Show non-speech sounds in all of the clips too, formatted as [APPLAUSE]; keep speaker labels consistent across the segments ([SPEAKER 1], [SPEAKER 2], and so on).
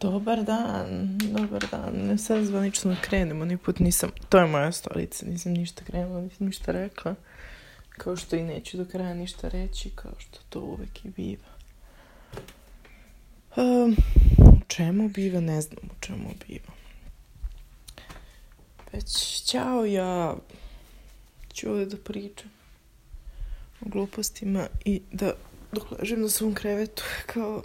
[SPEAKER 1] Dobar dan, dobar dan. Sad zvanično krenemo, ni put nisam, to je moja stolica, nisam ništa krenula, nisam ništa rekla. Kao što i neću do kraja ništa reći, kao što to uvek i biva. u čemu biva, ne znam u čemu biva. Već, ćao, ja ću ovdje da pričam o glupostima i da dok na svom krevetu, kao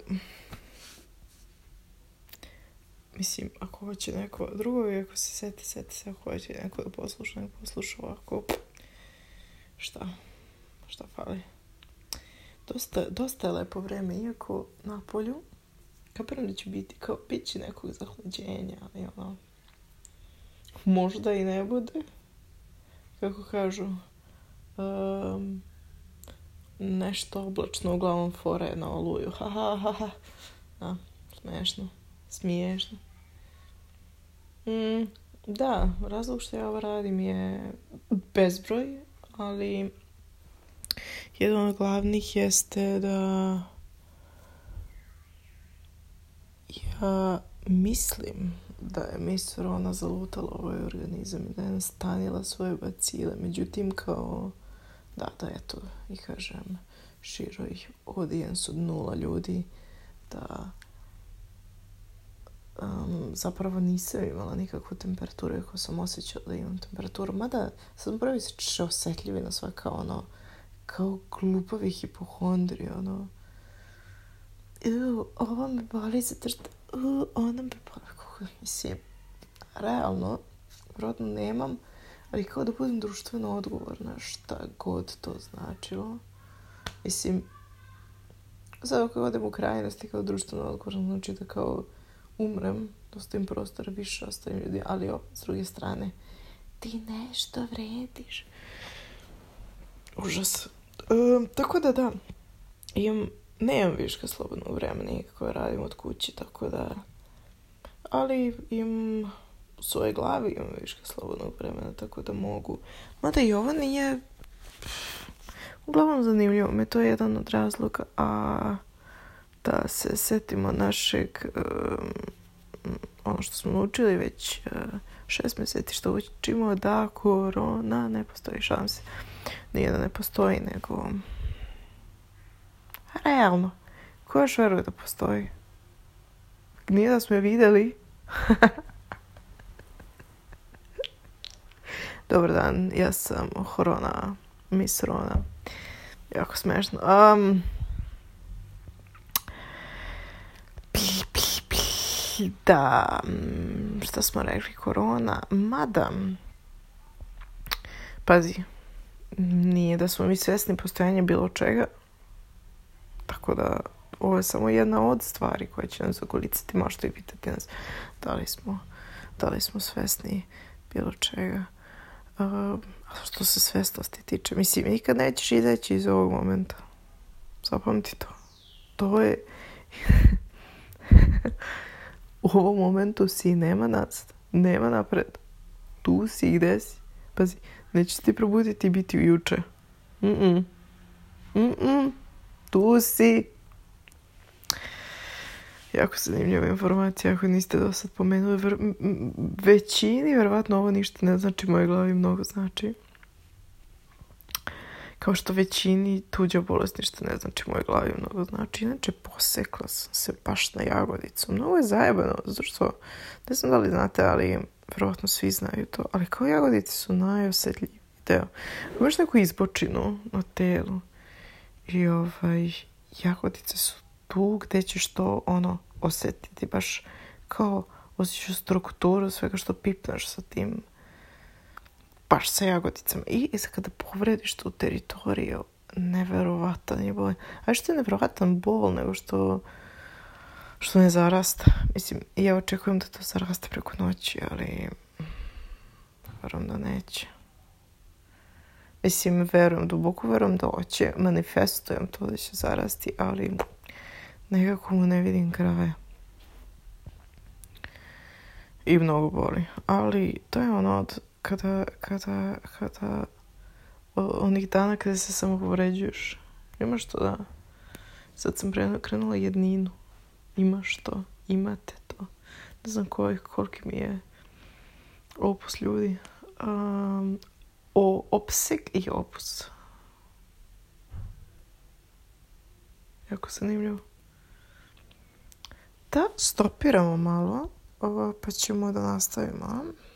[SPEAKER 1] mislim, ako hoće neko drugo i ako se seti, seti se, ako hoće neko da posluša, neko posluša ovako, šta, šta fali. Dosta, dosta je lepo vrijeme, iako na polju, kapiram će biti, kao, bit će nekog zahlađenja, ali ono, možda i ne bude, kako kažu, nešto oblačno, uglavnom fora je na oluju, ha ha ha ha, da, smiješno. Mm, da, razlog što ja ovo radim je bezbroj, ali jedan od glavnih jeste da ja mislim da je Miss ona zalutala ovaj organizam i da je nastanila svoje bacile. Međutim, kao da, da, eto, i kažem, široj su od nula ljudi, da zapravo nisam imala nikakvu temperaturu ako sam osjećala da imam temperaturu. Mada sam prvi se osjetljivi na sve kao ono, kao glupavi hipohondri, ono. I ova me boli zato što ono me boli. mislim, realno, nemam, ali kao da budem društveno odgovorna, šta god to značilo. Mislim, sad ako odem u krajnosti kao društveno odgovorno, znači da kao umrem, da tim prostor više ostavim ljudi, ali o, s druge strane, ti nešto vrediš. Užas. tako da da, imam, nemam viška slobodno vremena nikako radim od kući, tako da... Ali im u svojoj glavi imam viška slobodnog vremena, tako da mogu. Mada i ovo nije... Uglavnom zanimljivo me, to je jedan od razloga, a da se setimo našeg ono što smo učili već eh, šest mjeseci što učimo da korona ne postoji šanse. Nije da ne postoji, nego realno. Ko još veruje da postoji? Nije da smo je vidjeli. [LAUGHS] Dobar dan, ja sam Horona, Miss Rona. Jako smešno. Um, da, mm, šta smo rekli, korona, mada, pazi, nije da smo mi svjesni postojanja bilo čega, tako da ovo je samo jedna od stvari koja će nas okoliciti, možete i pitati nas da li smo, da smo svesni bilo čega. Ehm, a što se svjesnosti tiče, mislim, nikad nećeš izaći iz ovog momenta. Zapamti to. To je... [LAUGHS] u ovom momentu si nema nas, nema napred. Tu si gde si. Pazi, neće ti probuditi i biti juče. Mm-mm. Mm-mm. Tu si. Jako zanimljiva informacija ako niste do sad pomenuli. Većini, verovatno, ovo ništa ne znači, moje glavi mnogo znači. Kao što većini tuđa bolest ništa ne znači moje glavi mnogo znači. Inače, posekla sam se baš na jagodicu. Mnogo je zajebano, zato što, ne znam da li znate, ali vjerojatno svi znaju to, ali kao jagodice su najosjetljiviji deo. Imaš neku izbočinu na telu i ovaj, jagodice su tu gdje ćeš to ono osjetiti baš kao osjećaš strukturu svega što pipneš sa tim baš sa jagodicama. I, i kada povrediš u teritoriju, neverovatan je A što je neverovatan bol nego što što ne zarasta. Mislim, ja očekujem da to zaraste preko noći, ali verujem da neće. Mislim, verujem, duboko verujem da oće. manifestujem to da će zarasti, ali nekako mu ne vidim krave. I mnogo boli. Ali to je ono od kada, kada, kada onih dana kada se samo povređuješ. Imaš to da. Sad sam krenula jedninu. Imaš to. Imate to. Ne znam koji, koliki mi je opus ljudi. Um, o, opseg i opus. Jako zanimljivo. Da, stopiramo malo, pa ćemo da nastavimo.